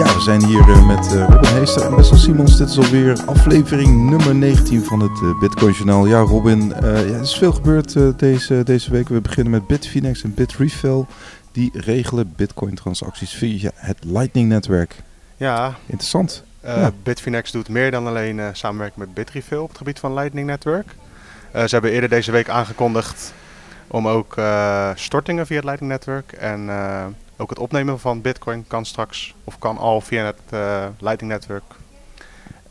Ja, we zijn hier uh, met uh, Robin Heester en Wessel Simons. Dit is alweer aflevering nummer 19 van het uh, Bitcoin Journaal. Ja, Robin, ja, er is veel gebeurd deze, deze week. We beginnen met Bitfinex en Bitrefill. Die regelen Bitcoin transacties via het Lightning-netwerk. Ja. Interessant. Ja. Bitfinex doet meer dan alleen samenwerken met Bitrefill op het gebied van Lightning-netwerk. ze hebben eerder deze week aangekondigd om ook stortingen via het Lightning-netwerk en ook het opnemen van Bitcoin kan straks, of kan al via het uh, Lightning-netwerk.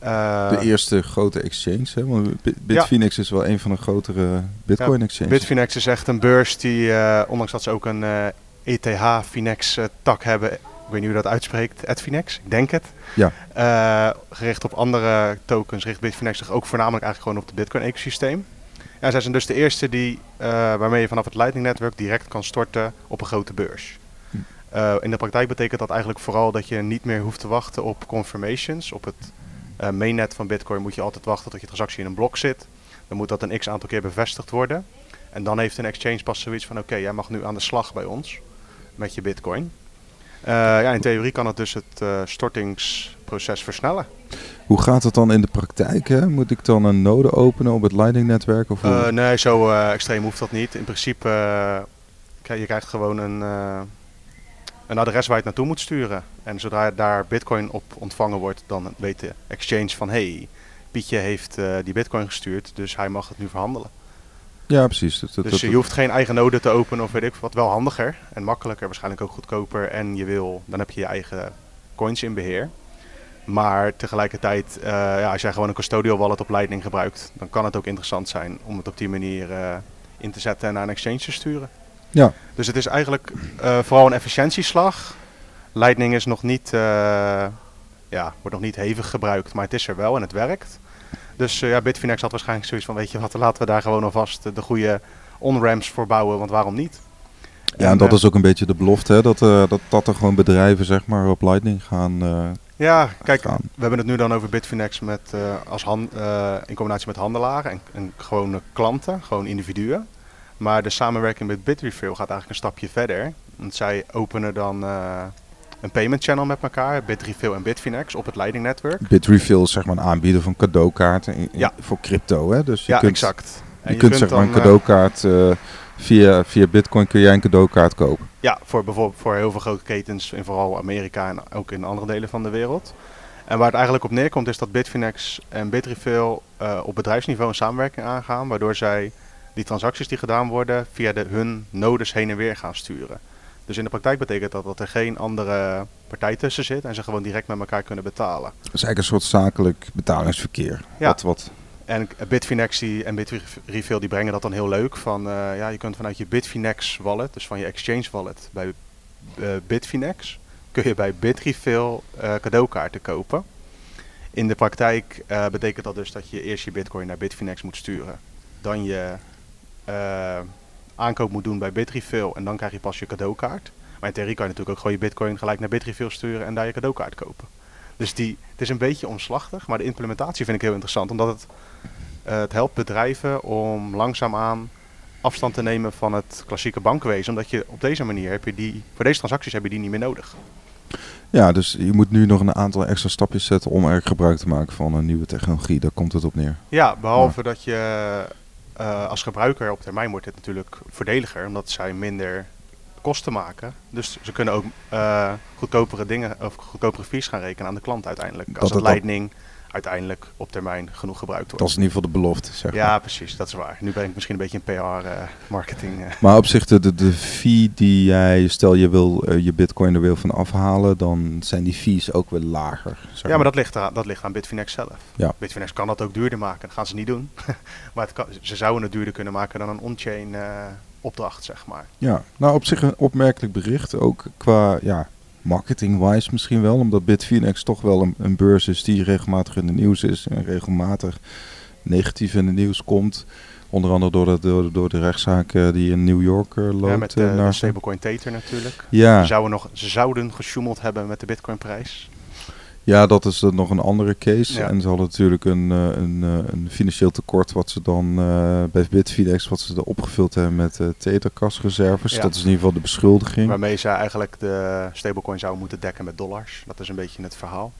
Uh, de eerste grote exchange, hè? Want Bitfinex is wel een van de grotere Bitcoin-exchanges. Ja, Bitfinex is echt een beurs die, uh, ondanks dat ze ook een ETH Finex tak hebben, ik weet niet hoe dat uitspreekt, Edfinex, ik denk het. Ja. gericht op andere tokens richt Bitfinex zich ook voornamelijk eigenlijk gewoon op het Bitcoin-ecosysteem. Ja, zij zijn dus de eerste die, waarmee je vanaf het Lightning-netwerk direct kan storten op een grote beurs. Uh, in de praktijk betekent dat eigenlijk vooral dat je niet meer hoeft te wachten op confirmations. Op het uh, mainnet van Bitcoin moet je altijd wachten tot je transactie in een blok zit. Dan moet dat een x aantal keer bevestigd worden. En dan heeft een exchange pas zoiets van: oké, jij mag nu aan de slag bij ons met je Bitcoin. Uh, ja, in theorie kan het dus het stortingsproces versnellen. Hoe gaat het dan in de praktijk? Hè? Moet ik dan een node openen op het Lightning-netwerk? nee, zo extreem hoeft dat niet. In principe, je krijgt gewoon een een adres waar je het naartoe moet sturen. En zodra daar bitcoin op ontvangen wordt, dan weet de exchange van hey, Pietje heeft uh, die bitcoin gestuurd, dus hij mag het nu verhandelen. Ja, precies. Dat, dus je hoeft geen eigen node te openen of weet ik wat. Wel handiger en makkelijker, waarschijnlijk ook goedkoper. En je wil, dan heb je je eigen coins in beheer. Maar tegelijkertijd, uh, ja, als jij gewoon een custodial wallet op Lightning gebruikt, dan kan het ook interessant zijn om het op die manier uh, in te zetten en naar een exchange te sturen. Ja. Dus het is eigenlijk uh, vooral een efficiëntieslag. Lightning is nog niet, uh, ja, wordt nog niet hevig gebruikt, maar het is er wel en het werkt. Dus uh, ja, Bitfinex had waarschijnlijk zoiets van, weet je wat, laten we daar gewoon alvast de goede on-ramps voor bouwen, want waarom niet? Ja, en, dat is ook een beetje de belofte, hè? Dat, dat, dat er gewoon bedrijven zeg maar, op Lightning gaan Ja, kijk, we hebben het nu dan over Bitfinex met, als hand, in combinatie met handelaren en, en gewone klanten, gewoon individuen. Maar de samenwerking met Bitrefill gaat eigenlijk een stapje verder. Want zij openen dan uh, een payment channel met elkaar, Bitrefill en Bitfinex, op het Lightning-netwerk. Bitrefill is zeg maar een aanbieder van cadeaukaarten in, in, ja. voor crypto, hè? Dus je ja, kunt, exact. je, je, kunt, zeg maar een eh, cadeaukaart, uh, via, via Bitcoin kun jij een cadeaukaart kopen. Ja, voor bijvoorbeeld voor heel veel grote ketens in vooral Amerika en ook in andere delen van de wereld. En waar het eigenlijk op neerkomt is dat Bitfinex en Bitrefill uh, op bedrijfsniveau een samenwerking aangaan, waardoor zij die transacties die gedaan worden via de, hun nodes heen en weer gaan sturen. Dus in de praktijk betekent dat dat er geen andere partij tussen zit en ze gewoon direct met elkaar kunnen betalen. Dat is eigenlijk een soort zakelijk betalingsverkeer. Ja. Wat, wat. En Bitfinex en Bitrefill die brengen dat dan heel leuk. Van, uh, ja, je kunt vanuit je Bitfinex wallet, dus van je exchange wallet bij uh, Bitfinex, kun je bij Bitrefill uh, cadeaukaarten kopen. In de praktijk betekent dat dus dat je eerst je bitcoin naar Bitfinex moet sturen. Dan je uh, aankoop moet doen bij Bitrefill en dan krijg je pas je cadeaukaart. Maar in theorie kan je natuurlijk ook gewoon je bitcoin gelijk naar Bitrefill sturen en daar je cadeaukaart kopen. Dus die, het is een beetje omslachtig, maar de implementatie vind ik heel interessant. Omdat het, uh, het helpt bedrijven om langzaamaan afstand te nemen van het klassieke bankwezen. Omdat je op deze manier heb je die, voor deze transacties heb je die niet meer nodig. Ja, dus je moet nu nog een aantal extra stapjes zetten om er gebruik te maken van een nieuwe technologie. Daar komt het op neer. Ja, behalve dat je uh, als gebruiker op termijn wordt het natuurlijk voordeliger, omdat zij minder kosten maken. Dus ze kunnen ook uh, goedkopere dingen of goedkopere fees gaan rekenen aan de klant uiteindelijk. als het, Lightning uiteindelijk op termijn genoeg gebruikt wordt. Dat is in ieder geval de belofte, zeg maar. Ja, precies, dat is waar. Nu ben ik misschien een beetje een PR-marketing. Uh, maar op zich, de, de, fee die jij, stel je wil uh, je bitcoin er wil van afhalen, dan zijn die fees ook weer lager. Ja, maar dat ligt, aan, dat ligt aan Bitfinex zelf. Ja. Bitfinex kan dat ook duurder maken, dat gaan ze niet doen. maar het kan, ze zouden het duurder kunnen maken dan een on-chain opdracht, zeg maar. Ja, nou op zich een opmerkelijk bericht, ook qua, ja, marketing-wise misschien wel. Omdat Bitfinex toch wel een, een, beurs is die regelmatig in de nieuws is. En regelmatig negatief in de nieuws komt. Onder andere door de, door, door de rechtszaak uh, die in New York uh, loopt. Ja, met uh, naar de stablecoin Tether natuurlijk. Ja. Ze zouden, nog, ze zouden gesjoemeld hebben met de bitcoinprijs. Ja, dat is uh, nog een andere case. Ja. En ze hadden natuurlijk een, uh, een, uh, een, financieel tekort wat ze dan bij Bitfinex, wat ze er opgevuld hebben met Tetherkastreserves. Ja. Dat is in ieder geval de beschuldiging. Waarmee ze eigenlijk de stablecoin zouden moeten dekken met dollars. Dat is een beetje het verhaal.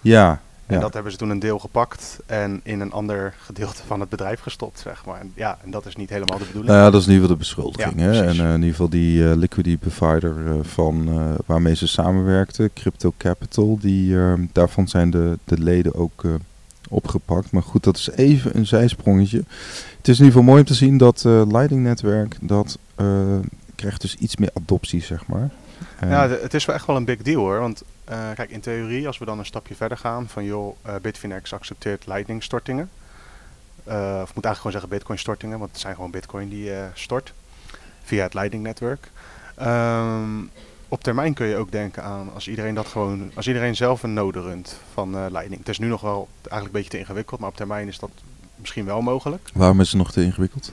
Ja, en ja. dat hebben ze toen een deel gepakt en in een ander gedeelte van het bedrijf gestopt, zeg maar. En ja, en dat is niet helemaal de bedoeling. Nou ja, dat is in ieder geval de beschuldiging. Ja, hè? En uh, in ieder geval die uh, liquidity provider uh, van waarmee ze samenwerkten, Crypto Capital, die, ehm, daarvan zijn de, de leden ook opgepakt. Maar goed, dat is even een zijsprongetje. Het is in ieder geval mooi om te zien dat Lightning Netwerk, dat krijgt dus iets meer adoptie, zeg maar. Ja, het is wel echt wel een big deal hoor. Want uh, kijk, in theorie, als we dan een stapje verder gaan van joh, uh, Bitfinex accepteert Lightning stortingen. Uh, of moet eigenlijk gewoon zeggen Bitcoin stortingen, want het zijn gewoon Bitcoin die stort via het Lightning netwerk. Um, op termijn kun je ook denken aan als iedereen dat gewoon, als iedereen zelf een node runt van Lightning. Het is nu nog wel eigenlijk een beetje te ingewikkeld, maar op termijn is dat misschien wel mogelijk. Waarom is het nog te ingewikkeld?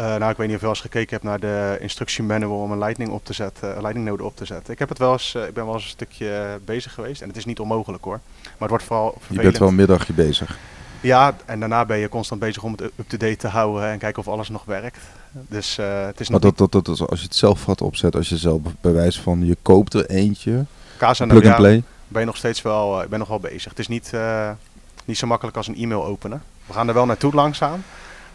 Uh, nou, ik weet niet of je wel eens gekeken hebt naar de instructiemanual om een Lightning op te zetten, een node op te zetten. Ik heb het wel eens, uh, ik ben wel eens een stukje bezig geweest en het is niet onmogelijk hoor. Maar het wordt vooral vervelend. Je bent wel een middagje bezig. Ja, en daarna ben je constant bezig om het up-to-date te houden en kijken of alles nog werkt. Dus uh, het is maar dat, dat, dat, als je het zelf gaat opzetten, als je zelf bij wijze van je koopt er eentje, Casa plug and play. Ben je nog steeds wel, ik ben nog wel bezig. Het is niet, niet zo makkelijk als een e-mail openen. We gaan er wel naartoe langzaam,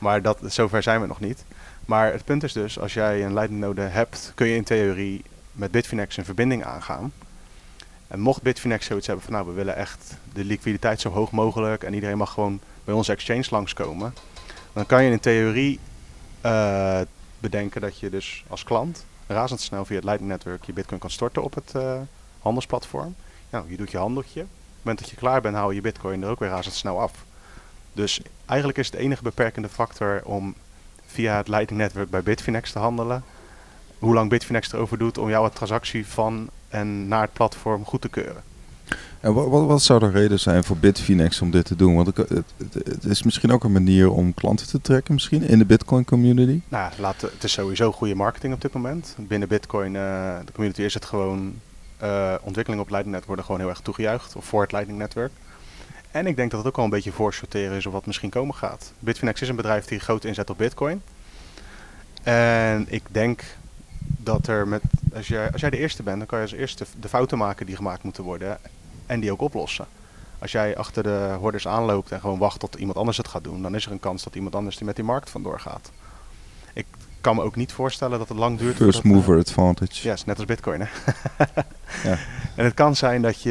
maar dat, zover zijn we nog niet. Maar het punt is dus, als jij een Lightning node hebt, kun je in theorie met Bitfinex een verbinding aangaan. En mocht Bitfinex zoiets hebben van nou, we willen echt de liquiditeit zo hoog mogelijk en iedereen mag gewoon bij onze exchange langskomen. Dan kan je in theorie uh, bedenken dat je dus als klant razendsnel via het Lightning netwerk je bitcoin kan storten op het uh, handelsplatform. Nou, je doet je handeltje. Op het moment dat je klaar bent, je je bitcoin er ook weer razendsnel af. Dus eigenlijk is het enige beperkende factor om via het Lightning Network bij Bitfinex te handelen. Hoe lang Bitfinex erover doet om jouw transactie van en naar het platform goed te keuren. En wat, wat, wat zou de reden zijn voor Bitfinex om dit te doen? Want het, het, het, is misschien ook een manier om klanten te trekken misschien in de Bitcoin community. Nou, laat, het is sowieso goede marketing op dit moment. Binnen Bitcoin, uh, de community is het gewoon, uh, ontwikkelingen op Lightning Network worden gewoon heel erg toegejuicht. Of voor het Lightning Network. En ik denk dat het ook al een beetje voorsorteren is op wat misschien komen gaat. Bitfinex is een bedrijf die groot inzet op Bitcoin. En ik denk dat er met, als jij, als jij de eerste bent, dan kan je als eerste de fouten maken die gemaakt moeten worden en die ook oplossen. Als jij achter de hordes aanloopt en gewoon wacht tot iemand anders het gaat doen, dan is er een kans dat iemand anders die met die markt vandoor gaat. Ik kan me ook niet voorstellen dat het lang duurt. First mover advantage. Ja, yes, net als Bitcoin. Hè? ja. En het kan zijn dat je.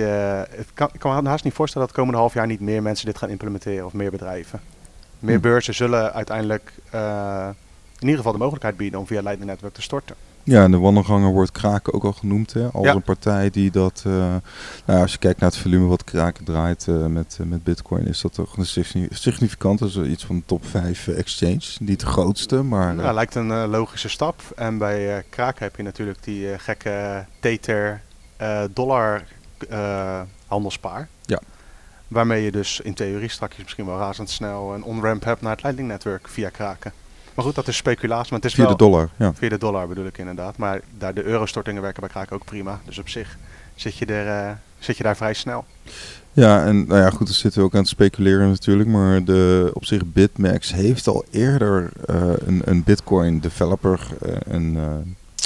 Het kan, ik kan me haast niet voorstellen dat het komende half jaar niet meer mensen dit gaan implementeren of meer bedrijven. Meer Hm. beurzen zullen uiteindelijk uh, in ieder geval de mogelijkheid bieden om via Lightning Network te storten. Ja, en de wandelganger wordt Kraken ook al genoemd hè, als Ja. een partij die dat... Uh, nou, ja, als je kijkt naar het volume wat Kraken draait uh, met, uh, met bitcoin... is dat toch een significant, dus iets van de top 5 exchange. Niet de grootste, maar... Nou, lijkt een logische stap. En bij Kraken heb je natuurlijk die gekke Tether dollar handelspaar. Ja. Waarmee je dus in theorie straks misschien wel razendsnel een on-ramp hebt naar het Lightning Network via Kraken. Maar goed, dat is speculatie. Maar het is Via wel, de dollar, ja. Via de dollar bedoel ik inderdaad. Maar daar de eurostortingen werken bij Kraken ook prima. Dus op zich zit je, er, uh, zit je daar vrij snel. Ja, en nou ja, goed, we zitten ook aan het speculeren natuurlijk. Maar de, op zich Bitmax heeft al eerder uh, een, een Bitcoin developer uh, een,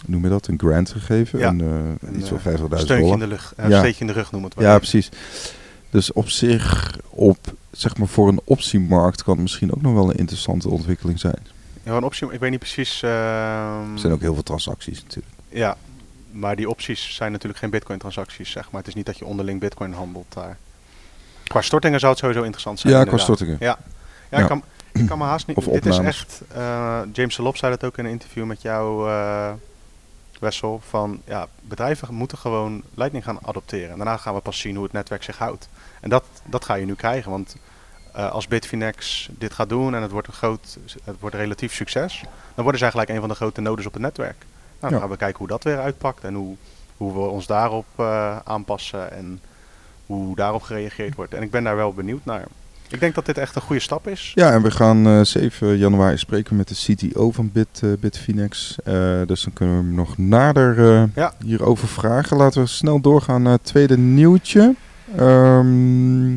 noem je dat, een grant gegeven. Ja. Een, een, iets van 50.000 dollar. Steuntje in de lucht, Ja. steekje in de rug noemen we het Ja, wel. precies. Dus op zich, op, zeg maar voor een optiemarkt kan het misschien ook nog wel een interessante ontwikkeling zijn. Ja, een optie, ik weet niet precies. ehm, Er zijn ook heel veel transacties natuurlijk. Ja, maar die opties zijn natuurlijk geen bitcoin-transacties, zeg maar. Het is niet dat je onderling bitcoin handelt daar. Qua stortingen zou het sowieso interessant zijn. Ja, qua stortingen. Ja, ja, Ja. Ik, kan, ik kan me haast niet... Of dit is echt... eh, James Lop zei dat ook in een interview met jou, eh Wessel. Van, ja, bedrijven moeten gewoon Lightning gaan adopteren. En daarna gaan we pas zien hoe het netwerk zich houdt. En dat, dat ga je nu krijgen, want... eh, als Bitfinex dit gaat doen en het wordt een groot, het wordt een relatief succes, dan worden zij gelijk een van de grote nodes op het netwerk. Nou, dan Ja. gaan we kijken hoe dat weer uitpakt en hoe, hoe we ons daarop eh, aanpassen en hoe daarop gereageerd wordt. En ik ben daar wel benieuwd naar. Ik denk dat dit echt een goede stap is. Ja, en we gaan eh 7 januari spreken met de CTO van Bit, eh, Bitfinex. Eh, dus dan kunnen we hem nog nader eh, Ja. hierover vragen. Laten we snel doorgaan naar het tweede nieuwtje. Ehm,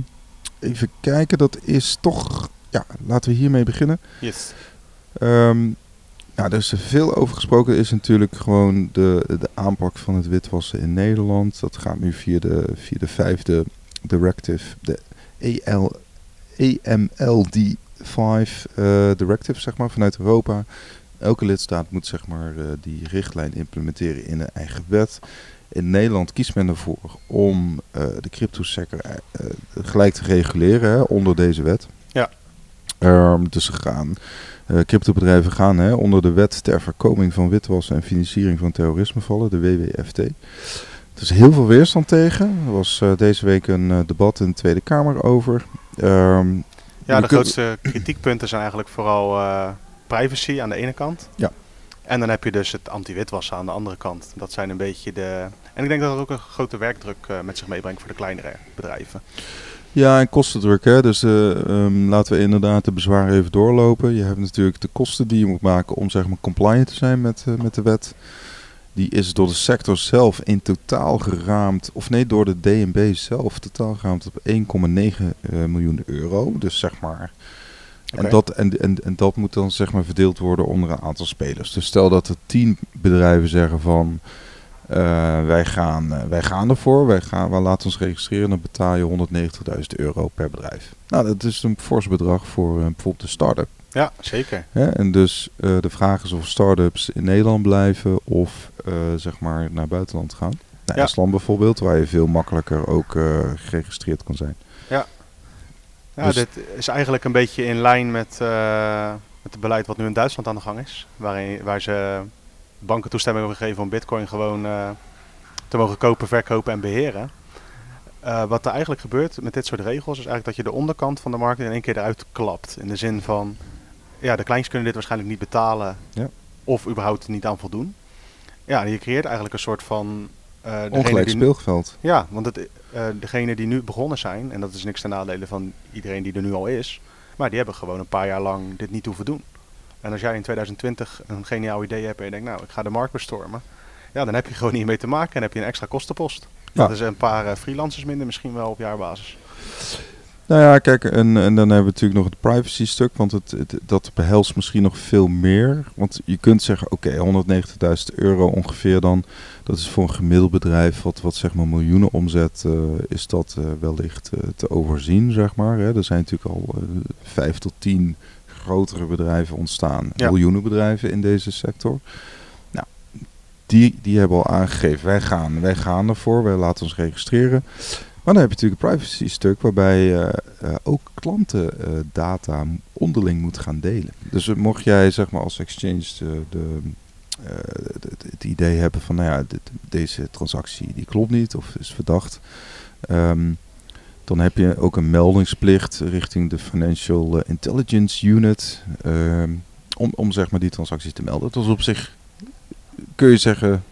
even kijken, dat is toch... Ja, laten we hiermee beginnen. Yes. Ehm, nou, er is er veel over gesproken. Is natuurlijk gewoon de, de aanpak van het witwassen in Nederland. Dat gaat nu via de, via de vijfde directive, de EL, EMLD5 eh, directive, zeg maar, vanuit Europa. Elke lidstaat moet zeg maar, eh, die richtlijn implementeren in een eigen wet. In Nederland kiest men ervoor om eh, de crypto-sector eh, eh, gelijk te reguleren hè, onder deze wet. Ja. Ehm, dus ze gaan, eh cryptobedrijven gaan hè, onder de wet ter voorkoming van witwassen en financiering van terrorisme vallen, de WWFT. Er is heel veel weerstand tegen. Er was deze week een debat in de Tweede Kamer over. Ehm, Ja, de grootste kritiekpunten zijn eigenlijk vooral privacy aan de ene kant. Ja. En dan heb je dus het anti-witwassen aan de andere kant. Dat zijn een beetje de... En ik denk dat dat ook een grote werkdruk eh, met zich meebrengt voor de kleinere bedrijven. Ja, en kostendruk. Hè? Dus eh, ehm, laten we inderdaad de bezwaren even doorlopen. Je hebt natuurlijk de kosten die je moet maken om zeg maar compliant te zijn met, eh, met de wet. Die is door de sector zelf in totaal geraamd, of nee, door de DNB zelf totaal geraamd op 1,9 eh, miljoen euro. Dus zeg maar. En, dat, en, en, en dat moet dan zeg maar verdeeld worden onder een aantal spelers. Dus stel dat er tien bedrijven zeggen van eh, wij, gaan, eh, wij gaan ervoor, wij, gaan, wij laten ons registreren, dan betaal je 190.000 euro per bedrijf. Nou, dat is een fors bedrag voor eh, bijvoorbeeld een start-up. Ja, zeker. Hè? En dus de vraag is of start-ups in Nederland blijven of zeg maar naar buitenland gaan. Nou, Ja. Estland bijvoorbeeld, waar je veel makkelijker ook geregistreerd kan zijn. Ja, Dus- dit is eigenlijk een beetje in lijn met, met het beleid wat nu in Duitsland aan de gang is. Waarin, waar ze banken toestemming hebben gegeven om bitcoin gewoon eh, te mogen kopen, verkopen en beheren. Eh, wat er eigenlijk gebeurt met dit soort regels is eigenlijk dat je de onderkant van de markt in één keer eruit klapt. In de zin van, ja, de kleins kunnen dit waarschijnlijk niet betalen Ja. of überhaupt niet aan voldoen. Ja, je creëert eigenlijk een soort van... eh, degene Ongelijk speelveld. ja, want het, degenen die nu begonnen zijn, en dat is niks ten nadele van iedereen die er nu al is, maar die hebben gewoon een paar jaar lang dit niet hoeven doen. En als jij in 2020 een geniaal idee hebt en je denkt, nou, ik ga de markt bestormen, ja, dan heb je gewoon niet mee te maken en heb je een extra kostenpost. Ja. Dat is een paar eh, freelancers minder misschien wel op jaarbasis. Nou ja, kijk, en, en dan hebben we natuurlijk nog het privacy stuk, want het, het- dat behelst misschien nog veel meer. Want je kunt zeggen, oké, 190.000 euro ongeveer dan, dat is voor een gemiddeld bedrijf wat, wat zeg maar miljoenen omzet, eh, is dat eh, wellicht te overzien, zeg maar. Hè. Er zijn natuurlijk al vijf tot tien grotere bedrijven ontstaan, Ja. miljoenen bedrijven in deze sector. Nou, die, die hebben al aangegeven, wij gaan, wij gaan ervoor, wij laten ons registreren. Maar dan heb je natuurlijk een privacy stuk waarbij eh, ook klantendata onderling moet gaan delen. Dus eh, mocht jij zeg maar als exchange de, de, eh, het idee hebben van nou ja, dit- deze transactie die klopt niet of is verdacht. ehm, dan heb je ook een meldingsplicht richting de Financial eh, Intelligence Unit ehm, om, om zeg maar die transacties te melden. Dus op zich kun je zeggen,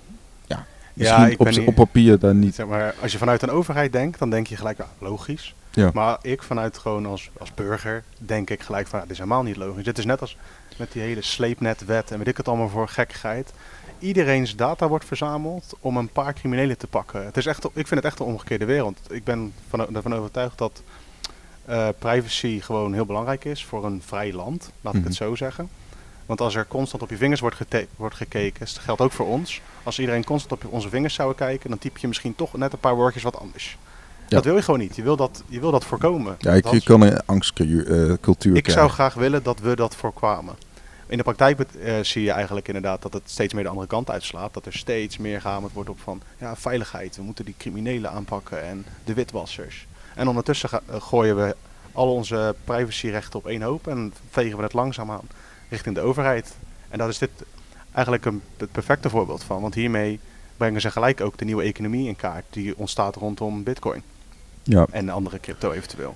ja, misschien op, niet- papier daar niet. Zeg maar, als je vanuit een overheid denkt, dan denk je gelijk, logisch. Ja. Maar ik vanuit gewoon als, als burger denk ik gelijk van, dit is helemaal niet logisch. Dit is net als met die hele sleepnetwet en weet ik het allemaal voor gekkigheid. Iedereen's data wordt verzameld om een paar criminelen te pakken. Het is echt, ik vind het echt een omgekeerde wereld. Ik ben van, ervan overtuigd dat eh, privacy gewoon heel belangrijk is voor een vrij land, laat ik Mhm. het zo zeggen. Want als er constant op je vingers wordt, wordt gekeken, dat geldt ook voor ons. Als iedereen constant op onze vingers zou kijken, dan typ je misschien toch net een paar woordjes wat anders. Ja. Dat wil je gewoon niet. Je wil dat, je wil dat voorkomen. Ja, ik, je kan een angstcultuur ik krijgen. zou graag willen dat we dat voorkwamen. In de praktijk eh, zie je eigenlijk inderdaad dat het steeds meer de andere kant uitslaat. Dat er steeds meer gehamerd wordt op van ja, veiligheid. We moeten die criminelen aanpakken en de witwassers. En ondertussen ga- eh, gooien we al onze privacyrechten op één hoop en vegen we het langzaam aan richting de overheid. En daar is dit eigenlijk een, het perfecte voorbeeld van. Want hiermee brengen ze gelijk ook de nieuwe economie in kaart die ontstaat rondom bitcoin Ja, en andere crypto eventueel.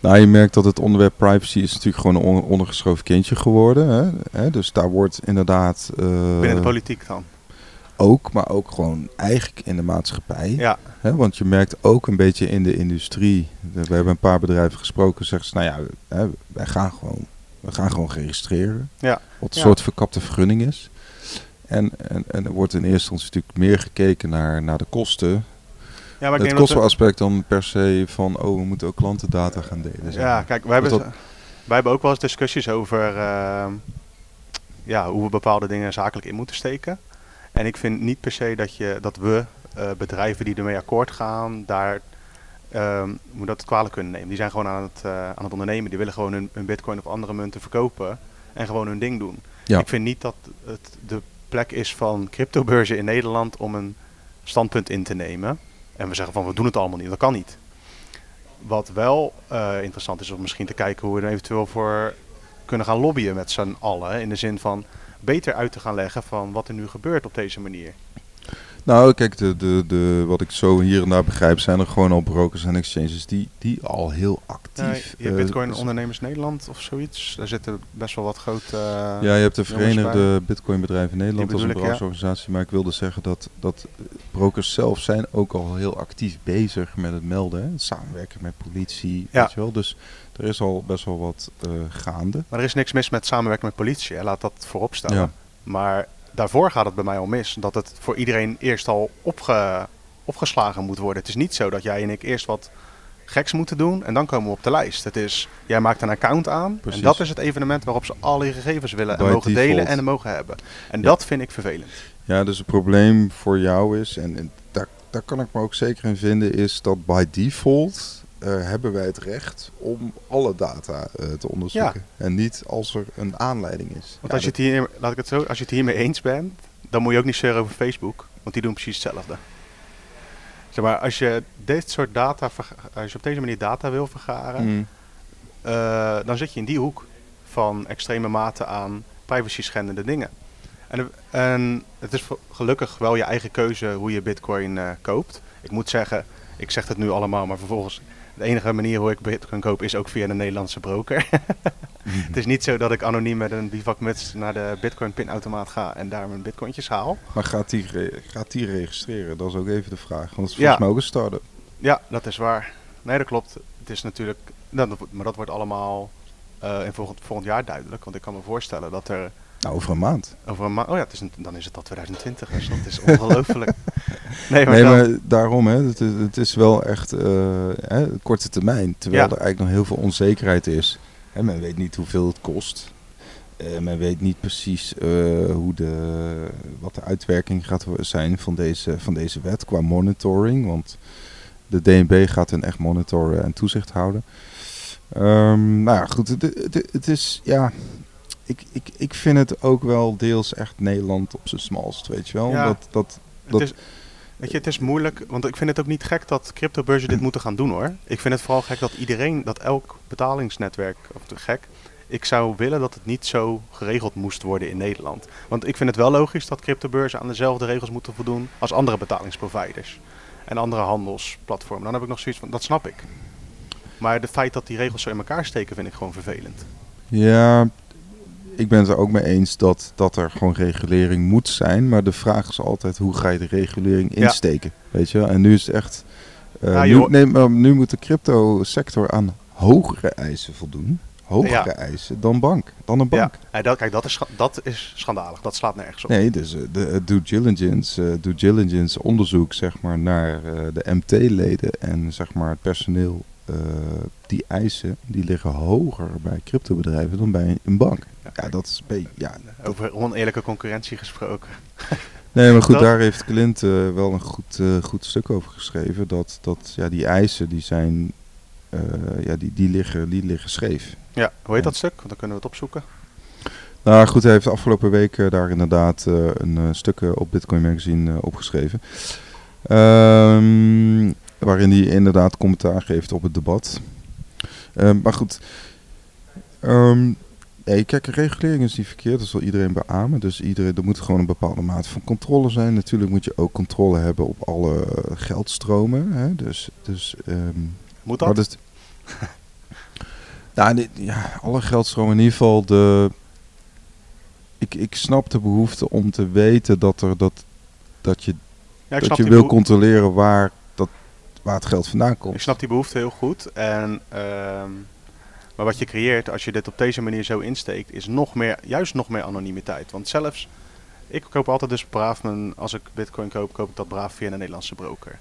Nou je merkt dat het onderwerp privacy is natuurlijk gewoon een on- ondergeschoven kindje geworden. Hè? Hè, Dus daar wordt inderdaad eh, Binnen de politiek dan. ook, maar ook gewoon eigenlijk in de maatschappij. Ja, Hè? Want je merkt ook een beetje in de industrie. We we hebben een paar bedrijven gesproken. Zeggen ze, nou ja, hè, wij gaan gewoon, we gaan gewoon registreren. Ja. Wat een Ja. soort verkapte vergunning is. En, en, en er wordt in eerste instantie natuurlijk meer gekeken naar, naar de kosten. Ja, maar het kostenaspect dan per se van, oh, we moeten ook klantendata gaan delen. zeg Ja, kijk, wij hebben, dat- wij hebben ook wel eens discussies over ehm, ja, hoe we bepaalde dingen zakelijk in moeten steken. En ik vind niet per se dat, je, dat we, eh, bedrijven die ermee akkoord gaan, daar ehm, moet dat kwalijk kunnen nemen. Die zijn gewoon aan het, eh, aan het ondernemen. Die willen gewoon hun, hun bitcoin of andere munten verkopen en gewoon hun ding doen. Ja. Ik vind niet dat het de plek is van cryptobeurzen in Nederland om een standpunt in te nemen. En we zeggen van we doen het allemaal niet. Dat kan niet. Wat wel eh, interessant is om misschien te kijken hoe we er eventueel voor kunnen gaan lobbyen met z'n allen. In de zin van beter uit te gaan leggen van wat er nu gebeurt op deze manier. Nou, kijk, de, de, de, wat ik zo hier en daar begrijp, zijn er gewoon al brokers en exchanges die, die al heel actief... je hebt eh, Bitcoin s- Ondernemers Nederland of zoiets. Daar zitten best wel wat grote... Ja, je hebt de Verenigde Bitcoin Bedrijven Nederland als een ja. brancheorganisatie. Maar ik wilde zeggen dat, dat eh, brokers zelf zijn ook al heel actief bezig met het melden. Hè? Het samenwerken met politie, Ja. weet je wel. Dus er is al best wel wat eh, gaande. Maar er is niks mis met samenwerken met politie. Hè. Laat dat voorop stellen. Ja. Maar daarvoor gaat het bij mij al mis. Dat het voor iedereen eerst al opge, opgeslagen moet worden. Het is niet zo dat jij en ik eerst wat geks moeten doen en dan komen we op de lijst. Het is, jij maakt een account aan Precies. en dat is het evenement waarop ze alle je gegevens willen en By mogen delen en mogen hebben. En Ja. dat vind ik vervelend. Ja, dus het probleem voor jou is, en, en daar, daar kan ik me ook zeker in vinden, is dat by default eh, hebben wij het recht om alle data eh, te onderzoeken. En niet als er een aanleiding is. Want Ja, als je het hier, laat ik het zo, als je het hiermee eens bent, dan moet je ook niet zeuren over Facebook, want die doen precies hetzelfde. Zeg maar, als je dit soort data, als je op deze manier data wil vergaren, Mm. eh, dan zit je in die hoek van extreme mate aan privacy schendende dingen. En, en het is gelukkig wel je eigen keuze hoe je bitcoin koopt. Ik moet zeggen, ik zeg het nu allemaal, maar vervolgens de enige manier hoe ik bitcoin koop is ook via een Nederlandse broker. het is niet zo dat ik anoniem met een bivakmuts naar de bitcoin pinautomaat ga en daar mijn bitcointjes haal. Maar gaat die, gaat die registreren? Dat is ook even de vraag. Want het is Ja. volgens mij ook een start-up. Ja, dat is waar. Nee, dat klopt. Het is natuurlijk, nou, dat maar dat wordt allemaal eh, in volgend, volgend jaar duidelijk. Want ik kan me voorstellen dat er Nou, over een maand. Over een ma- oh ja, het is een, dan is het al 2020. Dus dat is ongelooflijk. nee, maar, Nee, maar daarom, hè, het, is, het is wel echt eh, hè, korte termijn. Terwijl Ja. er eigenlijk nog heel veel onzekerheid is. Hè, men weet niet hoeveel het kost. Eh, men weet niet precies eh, hoe de, wat de uitwerking gaat zijn van deze, van deze wet qua monitoring. Want de DNB gaat hen echt monitoren en toezicht houden. Ehm, nou ja, goed. Het, het, het is, ja... Ik, ik, ik vind het ook wel deels echt Nederland op zijn smalst, weet je wel. Ja. Dat, dat, het, dat- is, weet je, het is moeilijk, want ik vind het ook niet gek dat cryptobeurzen dit moeten gaan doen hoor. Ik vind het vooral gek dat iedereen, dat elk betalingsnetwerk, of te gek, ik zou willen dat het niet zo geregeld moest worden in Nederland. Want ik vind het wel logisch dat cryptobeurzen aan dezelfde regels moeten voldoen als andere betalingsproviders. En andere handelsplatformen. Dan heb ik nog zoiets van, dat snap ik. Maar het feit dat die regels zo in elkaar steken vind ik gewoon vervelend. Ja, ik ben het er ook mee eens dat, dat er gewoon regulering moet zijn. Maar de vraag is altijd hoe ga je de regulering Ja. insteken? Weet je wel? En nu is het echt. eh, Ja, nu, nee, moet de crypto sector aan hogere eisen voldoen. Hogere Ja. eisen dan bank. Dan een bank. Ja, dat, kijk, dat is, dat is schandalig. Dat slaat nergens op. Nee, dus eh, de due diligence, due diligence onderzoek zeg maar, naar de MT-leden en zeg maar, het personeel, eh, die eisen die liggen hoger bij cryptobedrijven dan bij een bank. Ja, dat is een ja, Over oneerlijke concurrentie gesproken. Nee, maar goed, Dat- daar heeft Clint eh, wel een goed, eh, goed stuk over geschreven. Dat, dat ja, die eisen die zijn, ja, die, die, liggen, die liggen scheef. Ja, hoe heet dat stuk? Want dan kunnen we het opzoeken. Nou goed, hij heeft afgelopen week daar inderdaad een stuk op Bitcoin Magazine opgeschreven. Ehm, waarin hij inderdaad commentaar geeft op het debat. Ehm, maar goed, ehm, nee, kijk, regulering is niet verkeerd, dat zal iedereen beamen. Dus iedereen, er moet gewoon een bepaalde mate van controle zijn. Natuurlijk moet je ook controle hebben op alle geldstromen. Hè? Dus, dus ehm, Moet dat? nou, dit- ja, alle geldstromen in ieder geval de. Ik, ik snap de behoefte om te weten dat er dat, dat je, ja, dat je wil controleren waar, waar het geld vandaan komt. ik snap die behoefte heel goed. En, ehm, maar wat je creëert als je dit op deze manier zo insteekt, is nog meer, juist nog meer anonimiteit. Want zelfs, ik koop altijd dus braaf mijn, als ik bitcoin koop, koop ik dat braaf via een Nederlandse broker.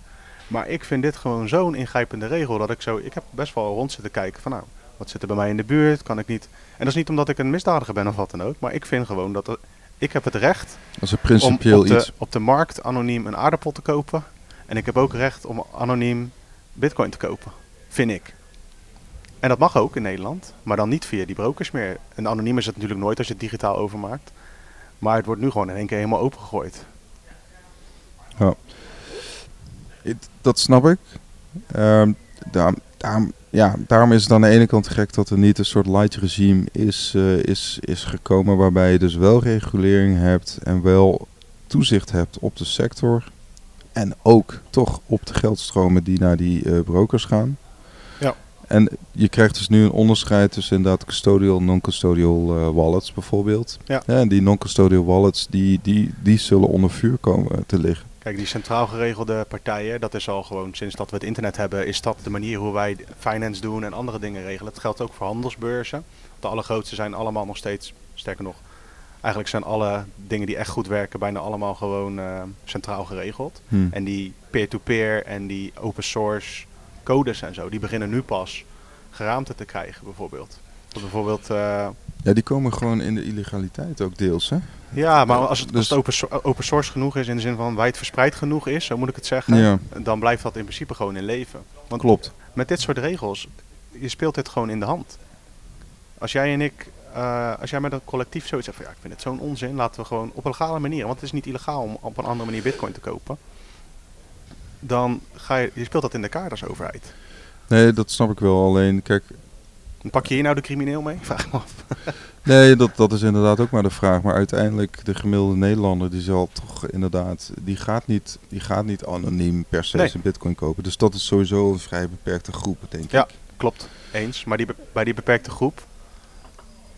Maar ik vind dit gewoon zo'n ingrijpende regel dat ik zo... Ik heb best wel rond zitten kijken van nou, wat zit er bij mij in de buurt? Kan ik niet... En dat is niet omdat ik een misdadiger ben of wat dan ook. Maar ik vind gewoon dat... er- ik heb het recht is een om principieel op de, iets. op de markt anoniem een aardappel te kopen. En ik heb ook recht om anoniem bitcoin te kopen. Vind ik. En dat mag ook in Nederland. Maar dan niet via die brokers meer. En anoniem is het natuurlijk nooit als je het digitaal overmaakt. Maar het wordt nu gewoon in één keer helemaal opengegooid. Het- dat snap ik. Ehm, daarom, daarom, ja, daarom is het aan de ene kant gek dat er niet een soort light regime is, eh, is, is gekomen. Waarbij je dus wel regulering hebt en wel toezicht hebt op de sector. En ook toch op de geldstromen die naar die eh, brokers gaan. Ja. En je krijgt dus nu een onderscheid tussen inderdaad custodial en non-custodial eh, wallets bijvoorbeeld. Ja. en die non-custodial wallets die, die, die zullen onder vuur komen te liggen. Kijk, die centraal geregelde partijen, dat is al gewoon sinds dat we het internet hebben, is dat de manier hoe wij finance doen en andere dingen regelen. Dat geldt ook voor handelsbeurzen. De allergrootste zijn allemaal nog steeds, sterker nog, eigenlijk zijn alle dingen die echt goed werken bijna allemaal gewoon eh, centraal geregeld. Hm. En die peer-to-peer en die open source codes en zo, die beginnen nu pas geraamte te krijgen bijvoorbeeld. Dat bijvoorbeeld, eh, Ja, die komen gewoon in de illegaliteit ook deels, hè? ja, maar als het, Dus- als het open, so- open source genoeg is, in de zin van wijdverspreid genoeg is, zo moet ik het zeggen, Ja. dan blijft dat in principe gewoon in leven. Want Klopt. met dit soort regels, je speelt dit gewoon in de hand. Als jij en ik, eh, als jij met een collectief zoiets zegt van ja, ik vind het zo'n onzin, laten we gewoon op een legale manier, want het is niet illegaal om op een andere manier bitcoin te kopen. Dan ga je, je speelt dat in de kaart als overheid. Nee, dat snap ik wel. Alleen, kijk, Pak je hier nou de crimineel mee? Vraag me af. nee, dat, dat is inderdaad ook maar de vraag. Maar uiteindelijk, de gemiddelde Nederlander, die zal toch inderdaad, die gaat niet, die gaat niet anoniem per se Nee. zijn bitcoin kopen. Dus dat is sowieso een vrij beperkte groep, denk Ja. ik. Klopt, eens. Maar die, bij die beperkte groep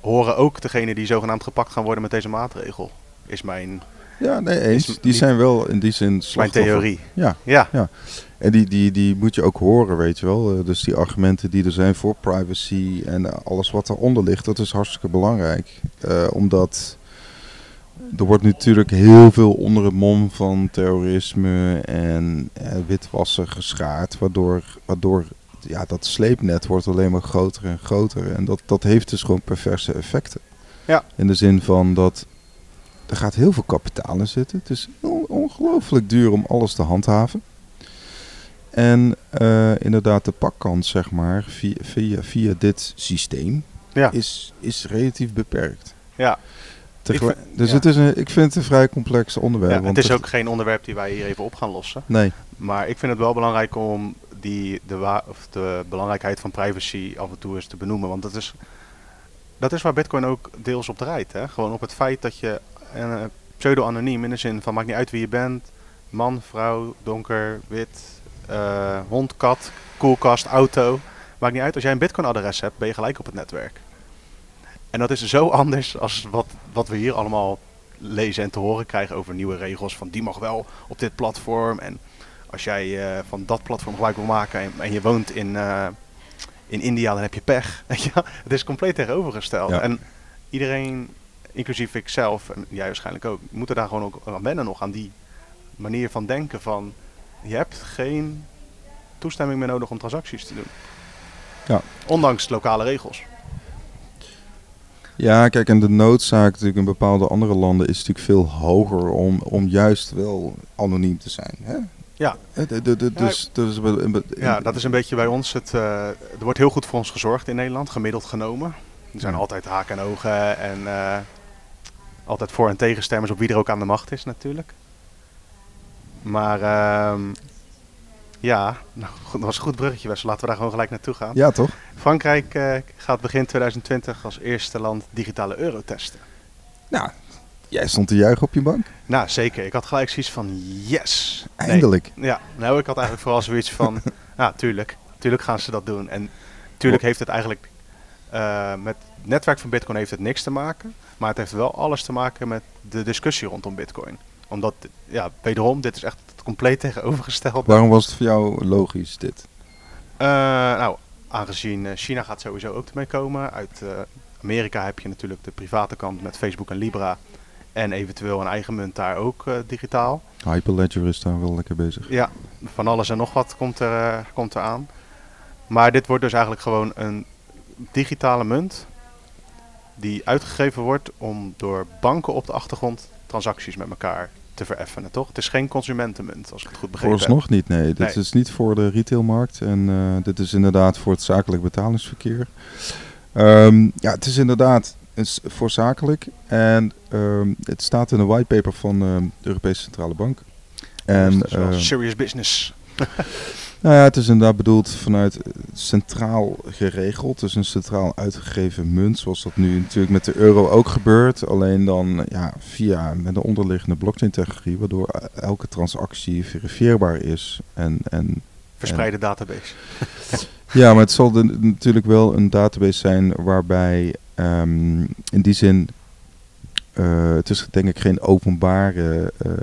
horen ook degenen die zogenaamd gepakt gaan worden met deze maatregel. Is mijn, Ja, nee, eens. Is Die zijn wel in die zin mijn theorie. Ja, Ja, en die, die, die moet je ook horen, weet je wel. Eh, Dus die argumenten die er zijn voor privacy en eh, alles wat eronder ligt, dat is hartstikke belangrijk. Eh, omdat er wordt natuurlijk heel veel onder het mom van terrorisme en witwassen geschaard, waardoor, waardoor ja, dat sleepnet wordt alleen maar groter en groter. En dat, dat heeft dus gewoon perverse effecten. Ja. In de zin van dat er gaat heel veel kapitaal in zitten. Het is on- ongelooflijk duur om alles te handhaven. En eh, inderdaad, de pakkans, zeg maar, via, via, via dit systeem ja. is, is relatief beperkt. ja. Tegelijk- vind- dus ja. het is een, ik vind het een vrij complex onderwerp. ja het want is ook geen onderwerp die wij hier even op gaan lossen. Nee, Maar ik vind het wel belangrijk om die, de, of de belangrijkheid van privacy af en toe eens te benoemen. Want dat is, dat is waar Bitcoin ook deels op draait. Hè? Gewoon op het feit dat je eh, pseudo-anoniem in de zin van maakt niet uit wie je bent. Man, vrouw, donker, wit, eh, hond, kat, koelkast, auto. Maakt niet uit. Als jij een Bitcoin-adres hebt, ben je gelijk op het netwerk. En dat is zo anders als wat, wat we hier allemaal lezen en te horen krijgen over nieuwe regels. Van die mag wel op dit platform. En als jij eh, van dat platform gebruik wil maken en, en je woont in, eh, in India, dan heb je pech. Het is compleet tegenovergesteld. Ja. En iedereen, inclusief ikzelf en jij waarschijnlijk ook, moeten daar gewoon ook aan wennen nog. Aan die manier van denken van je hebt geen toestemming meer nodig om transacties te doen. Ja. Ondanks lokale regels. Ja, kijk, en de noodzaak natuurlijk in bepaalde andere landen is natuurlijk veel hoger om, om juist wel anoniem te zijn. Hè? Ja. De- de- dus, dus, Ja, dat is een beetje bij ons. Het, eh, er wordt heel goed voor ons gezorgd in Nederland, gemiddeld genomen. Er zijn Ja. altijd haken en ogen en eh, altijd voor- en tegenstemmers op wie er ook aan de macht is natuurlijk. Maar ehm, ja, nou, dat was een goed bruggetje Wessel. Laten we daar gewoon gelijk naartoe gaan. Ja, toch? Frankrijk eh, gaat begin 2020 als eerste land digitale euro testen. Nou, jij stond te juichen op je bank. Nou, zeker. Ik had gelijk zoiets van yes. Nee. Eindelijk. Ja, nou, ik had eigenlijk vooral zoiets van, ja, tuurlijk, tuurlijk gaan ze dat doen. En tuurlijk heeft het eigenlijk, eh, met het netwerk van Bitcoin heeft het niks te maken. Maar het heeft wel alles te maken met de discussie rondom Bitcoin. Omdat, ja, wederom, dit is echt het compleet tegenovergestelde. Waarom was het voor jou logisch dit? Eh, nou, aangezien eh, China gaat sowieso ook ermee komen. Uit Amerika heb je natuurlijk de private kant met Facebook en Libra. En eventueel een eigen munt daar ook uh, digitaal. Hyperledger is daar wel lekker bezig. Ja, van alles en nog wat komt er, uh, komt er aan. Maar dit wordt dus eigenlijk gewoon een digitale munt die uitgegeven wordt om door banken op de achtergrond transacties met elkaar te vereffenen, toch? Het is geen consumentenmunt, als ik het goed begrepen heb. nog niet, nee. Dit is niet voor de retailmarkt en uh, dit is inderdaad voor het zakelijk betalingsverkeer. Um, ja, het is inderdaad voor zakelijk en um, het staat in een whitepaper van uh, de Europese Centrale Bank. En, uh, serious business. Nou ja, het is inderdaad bedoeld vanuit centraal geregeld. Dus een centraal uitgegeven munt, zoals dat nu natuurlijk met de euro ook gebeurt. Alleen dan ja, via met een onderliggende blockchain-technologie, waardoor elke transactie verifieerbaar is. En, en, Verspreide database. ja, maar het zal de, natuurlijk wel een database zijn waarbij um, in die zin uh, het is denk ik geen openbare. Uh,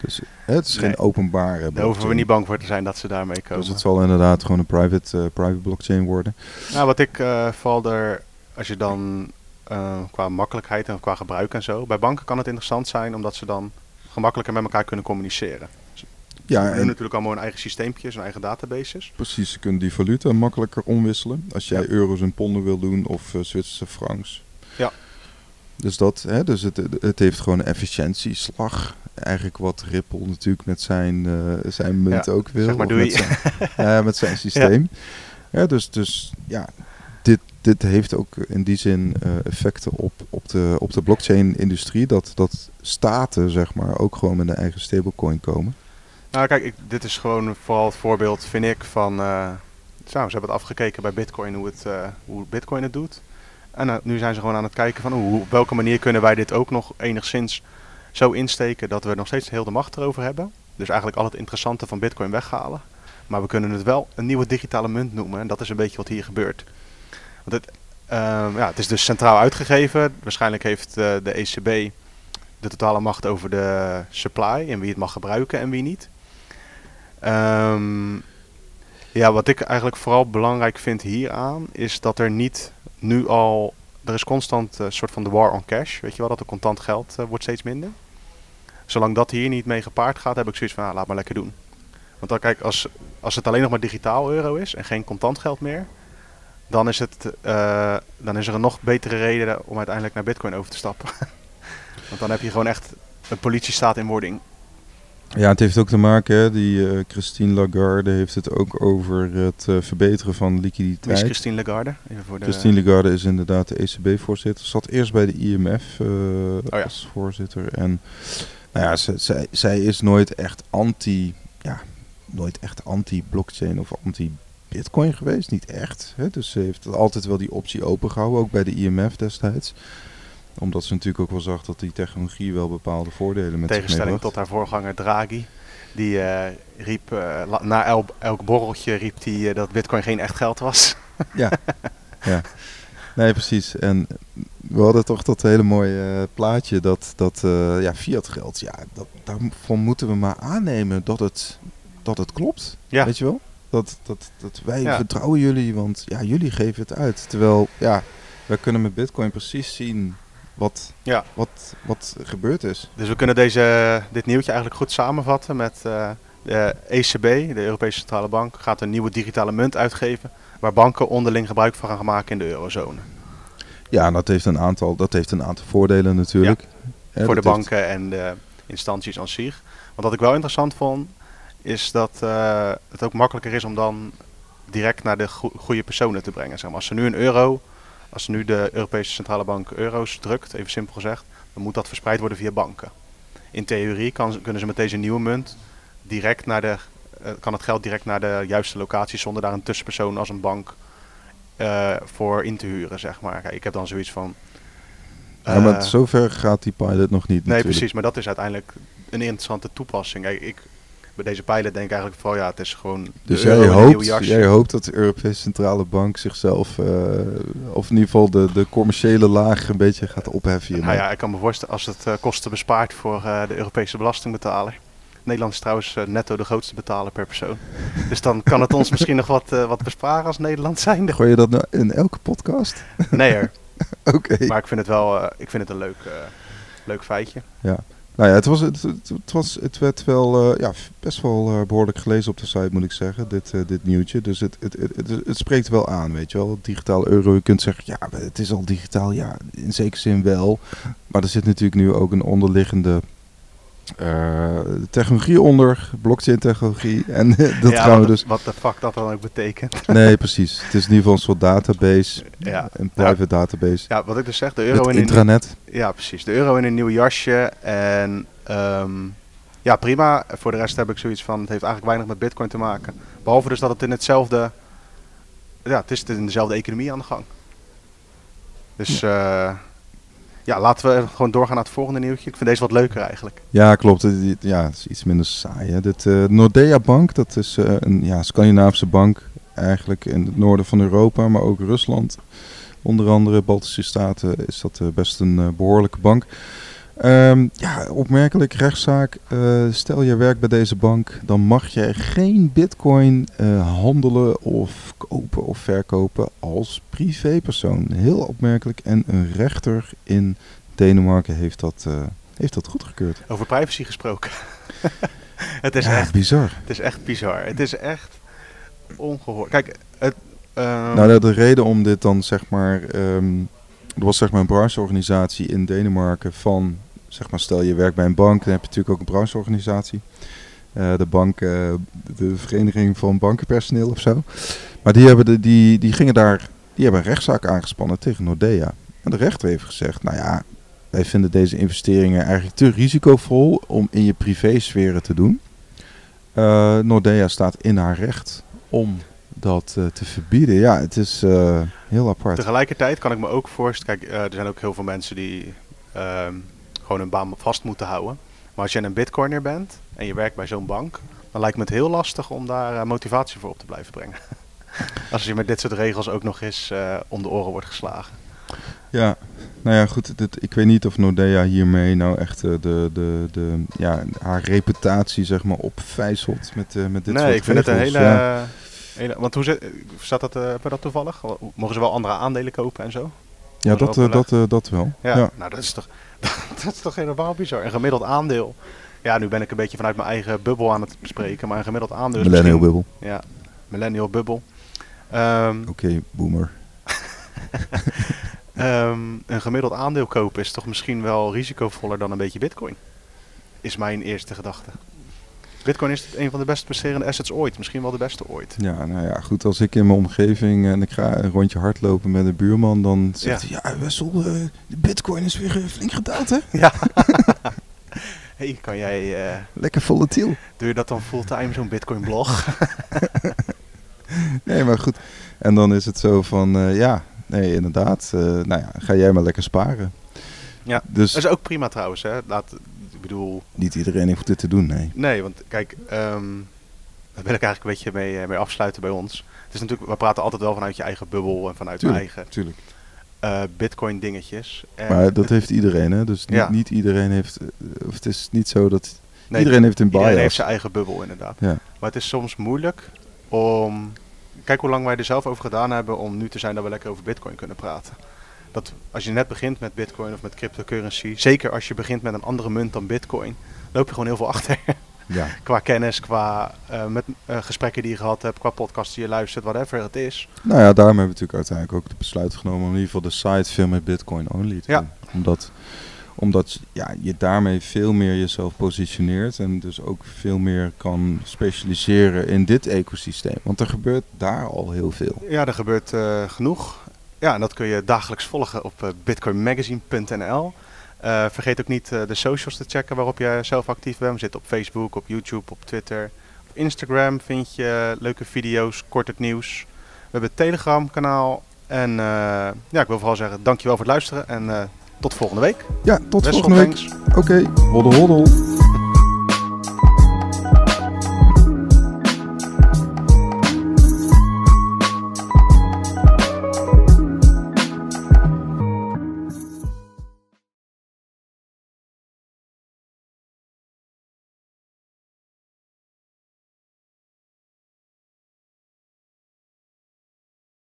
dus, het is nee. geen openbare. Daar hoeven we niet bang voor te zijn dat ze daarmee komen. Dus het zal inderdaad gewoon een private, uh, private blockchain worden. Nou, wat ik val er, als je dan qua makkelijkheid en qua gebruik en zo. Bij banken kan het interessant zijn omdat ze dan gemakkelijker met elkaar kunnen communiceren. Ja, hebben natuurlijk allemaal hun eigen systeempjes, hun eigen databases. Precies, ze kunnen die valuta makkelijker omwisselen. Als jij ja. euro's en ponden wil doen of Zwitserse francs. Ja. Dus, dat, hè, dus het, het heeft gewoon een efficiëntieslag. Eigenlijk wat Ripple natuurlijk met zijn, uh, zijn munt ja, ook wil. Zeg maar doei. Met zijn, uh, met zijn systeem. Ja. ja. dus, dus ja, dit, dit heeft ook in die zin uh, effecten op, op de, op de blockchain-industrie. Dat, dat staten zeg maar ook gewoon met een eigen stablecoin komen. Nou kijk, dit is gewoon vooral het voorbeeld, vind ik, van... zo, ze hebben het afgekeken bij Bitcoin, hoe, het, hoe Bitcoin het doet. En uh, nu zijn ze gewoon aan het kijken van hoe, op welke manier kunnen wij dit ook nog enigszins zo insteken dat we nog steeds heel de macht erover hebben. Dus eigenlijk al het interessante van Bitcoin weghalen. Maar we kunnen het wel een nieuwe digitale munt noemen. En dat is een beetje wat hier gebeurt. Want het, uh, ja, het is dus centraal uitgegeven. Waarschijnlijk heeft uh, de ECB de totale macht over de supply en wie het mag gebruiken en wie niet. Um, ja, wat ik eigenlijk vooral belangrijk vind hieraan is dat er niet nu al, er is constant een uh, soort van de war on cash, weet je wel, dat er contant geld uh, wordt steeds minder. Zolang dat hier niet mee gepaard gaat, heb ik zoiets van, ah, laat maar lekker doen. Want dan kijk, als, als het alleen nog maar digitaal euro is en geen contant geld meer, dan is, het, uh, dan is er een nog betere reden om uiteindelijk naar bitcoin over te stappen. Want dan heb je gewoon echt een politiestaat in wording. Ja, het heeft ook te maken, hè, die uh, Christine Lagarde heeft het ook over het uh, verbeteren van liquiditeit. Wie is Christine Lagarde? Even voor de Christine Lagarde is inderdaad de ECB-voorzitter. Zat eerst bij de IMF uh, oh, ja. als voorzitter. En nou ja, zij, zij, zij is nooit echt anti, ja, nooit echt anti-blockchain of anti-bitcoin geweest. Niet echt. Hè? Dus ze heeft altijd wel die optie opengehouden, ook bij de IMF destijds omdat ze natuurlijk ook wel zag dat die technologie wel bepaalde voordelen met Tegenstelling tot haar voorganger Draghi. Die uh, riep, uh, na el elk borreltje riep die uh, dat bitcoin geen echt geld was. ja, ja. Nee, precies. En we hadden toch dat hele mooie plaatje dat, dat ja, fiat geld, ja, dat, daarvan moeten we maar aannemen dat het, dat het klopt. Ja. Weet je wel? Dat, dat, dat wij ja. vertrouwen jullie, want ja, jullie geven het uit. Terwijl, ja, wij kunnen met bitcoin precies zien wat, ja. wat, wat gebeurd is. Dus we kunnen deze, dit nieuwtje eigenlijk goed samenvatten met uh, de ECB, de Europese Centrale Bank, gaat een nieuwe digitale munt uitgeven waar banken onderling gebruik van gaan maken in de eurozone. Ja, dat heeft een aantal, dat heeft een aantal voordelen natuurlijk. Ja, voor de banken heeft... en de instanties aan zich. Want wat ik wel interessant vond, is dat uh, het ook makkelijker is om dan direct naar de go goede personen te brengen. Zeg maar. Als ze nu een euro als nu de Europese Centrale Bank euro's drukt, even simpel gezegd, dan moet dat verspreid worden via banken. In theorie kan, kunnen ze met deze nieuwe munt direct naar de, uh, kan het geld direct naar de juiste locatie zonder daar een tussenpersoon als een bank uh, voor in te huren, zeg maar. Kijk, ik heb dan zoiets van... Uh, ja, maar eh, zover gaat die pilot nog niet Nee, natuurlijk. precies, maar dat is uiteindelijk een interessante toepassing. Kijk, ik, bij deze pijlen denk ik eigenlijk vooral, ja, het is gewoon. Dus jij hoopt, jij hoopt dat de Europese Centrale Bank zichzelf, uh, of in ieder geval de, de commerciële laag, een beetje gaat opheffen. Nou ja, ik kan me voorstellen als het uh, kosten bespaart voor uh, de Europese belastingbetaler. Nederland is trouwens netto de grootste betaler per persoon. Dus dan kan het ons misschien nog wat, wat besparen als Nederland zijnde. Gooi je dat nou in elke podcast? Nee er. Oké. Maar ik vind het wel ik vind het een leuk Leuk feitje. Ja. Nou ja, het, was, het, was, het werd wel eh, ja, best wel eh, behoorlijk gelezen op de site, moet ik zeggen, dit, eh, dit nieuwtje. Dus het, het, het, het, het spreekt wel aan, weet je wel. Digitaal euro, je kunt zeggen, ja, het is al digitaal. Ja, in zekere zin wel. Maar er zit natuurlijk nu ook een onderliggende eh, technologie onder, blockchain-technologie. En dat ja, gaan we wat, dus... Wat de fuck dat dan ook betekent. Nee, precies. Het is in ieder geval een soort database, Ja. een private database. Ja, wat ik dus zeg, de euro in een intranet. Ja, precies. De euro in een nieuw jasje. En ehm, ja, prima. Voor de rest heb ik zoiets van, het heeft eigenlijk weinig met bitcoin te maken. Behalve dus dat het in hetzelfde, ja, het is in dezelfde economie aan de gang. Dus eh, ja, laten we gewoon doorgaan naar het volgende nieuwtje. Ik vind deze wat leuker eigenlijk. Ja, klopt. Ja, het is iets minder saai. Hè. Dit, eh, Nordea Bank, dat is eh, een ja, Scandinavische bank eigenlijk in het noorden van Europa, maar ook Rusland. Onder andere Baltische Staten is dat eh, best een eh, behoorlijke bank. Ehm, ja, opmerkelijk rechtszaak. Eh, stel je werkt bij deze bank, dan mag je geen bitcoin eh, handelen of kopen of verkopen als privépersoon. Heel opmerkelijk. En een rechter in Denemarken heeft dat, eh, heeft dat goedgekeurd. Over privacy gesproken. het, is ja, echt, bizar. het is echt bizar. Het is echt ongehoord. Kijk, het... ehm, Nou, de, de reden om dit dan zeg maar. ehm, er was zeg maar een brancheorganisatie in Denemarken van. Zeg maar, stel je werkt bij een bank, dan heb je natuurlijk ook een brancheorganisatie. Eh, de bank, eh, de vereniging van bankenpersoneel of zo. Maar die, hebben de, die, die gingen daar. Die hebben een rechtszaak aangespannen tegen Nordea. En de rechter heeft gezegd: Nou ja, wij vinden deze investeringen eigenlijk te risicovol om in je privésferen te doen. Eh, Nordea staat in haar recht om dat eh, te verbieden. Ja, het is eh, heel apart. Tegelijkertijd kan ik me ook voorstellen, kijk, eh, er zijn ook heel veel mensen die ehm, gewoon hun baan vast moeten houden. Maar als je een bitcoiner bent en je werkt bij zo'n bank, dan lijkt me het heel lastig om daar motivatie voor op te blijven brengen. als je met dit soort regels ook nog eens om de oren wordt geslagen. Ja, nou ja, goed. Dit, ik weet niet of Nordea hiermee nou echt de, de, de, ja, haar reputatie zeg maar opvijzelt met, met dit soort nee, ik vind het een hele, Ja. Hele... Want hoe zit, staat dat, eh hebben we dat toevallig? Mogen ze wel andere aandelen kopen en zo? Ja, dat dat, eh, wel dat, eh, dat wel. Ja, Ja. nou dat is toch, dat is toch helemaal bizar. Een gemiddeld aandeel. Ja, nu ben ik een beetje vanuit mijn eigen bubbel aan het bespreken, maar een gemiddeld aandeel is Millennial bubbel. Ja, millennial bubbel. Ehm, Oké, boomer. ehm, een gemiddeld aandeel kopen is toch misschien wel risicovoller dan een beetje bitcoin. Is mijn eerste gedachte. Bitcoin is een van de best presterende assets ooit. Misschien wel de beste ooit. Ja, nou ja, goed. Als ik in mijn omgeving en ik ga een rondje hardlopen met een buurman, dan zegt hij, ja, Wessel, eh, de bitcoin is weer eh, flink gedaald, hè? Ja. hey, kan jij... eh, Lekker volatiel. doe je dat dan fulltime, zo'n bitcoin blog? Nee, maar goed. En dan is het zo van, ja, nee, inderdaad. nou ja, ga jij maar lekker sparen. Ja, Dus Dat is ook prima trouwens, hè. Laat, bedoel... niet iedereen heeft dit te doen, nee. Nee, want kijk, ehm daar wil ik eigenlijk een beetje mee, eh, mee afsluiten bij ons. Het is natuurlijk, we praten altijd wel vanuit je eigen bubbel en vanuit je eigen Tuurlijk. eh, bitcoin dingetjes. En Maar dat heeft iedereen, hè? Dus niet, Ja. niet iedereen heeft. eh, Of het is niet zo dat. nee, iedereen heeft een iedereen bias. heeft zijn eigen bubbel inderdaad. Ja. Maar het is soms moeilijk om... Kijk hoe lang wij er zelf over gedaan hebben om nu te zijn dat we lekker over bitcoin kunnen praten. Dat als je net begint met bitcoin of met cryptocurrency, zeker als je begint met een andere munt dan bitcoin, loop je gewoon heel veel achter. Ja. qua kennis, qua eh, met, eh, gesprekken die je gehad hebt, qua podcasts die je luistert, whatever het is. Nou ja, daarom hebben we natuurlijk uiteindelijk ook het besluit genomen om in ieder geval de site veel met Bitcoin only te Ja. doen. Omdat, omdat ja, je daarmee veel meer jezelf positioneert en dus ook veel meer kan specialiseren in dit ecosysteem. Want er gebeurt daar al heel veel. Ja, er gebeurt eh, genoeg. Ja, en dat kun je dagelijks volgen op eh, bitcoinmagazine.nl. Eh, vergeet ook niet eh, de socials te checken waarop je zelf actief bent. We zitten op Facebook, op YouTube, op Twitter. Op Instagram vind je leuke video's, kort het nieuws. We hebben het Telegram kanaal. En eh, ja, ik wil vooral zeggen dankjewel voor het luisteren en eh, tot volgende week. Ja, tot Wessel, volgende week. Oké, hoddel hoddel.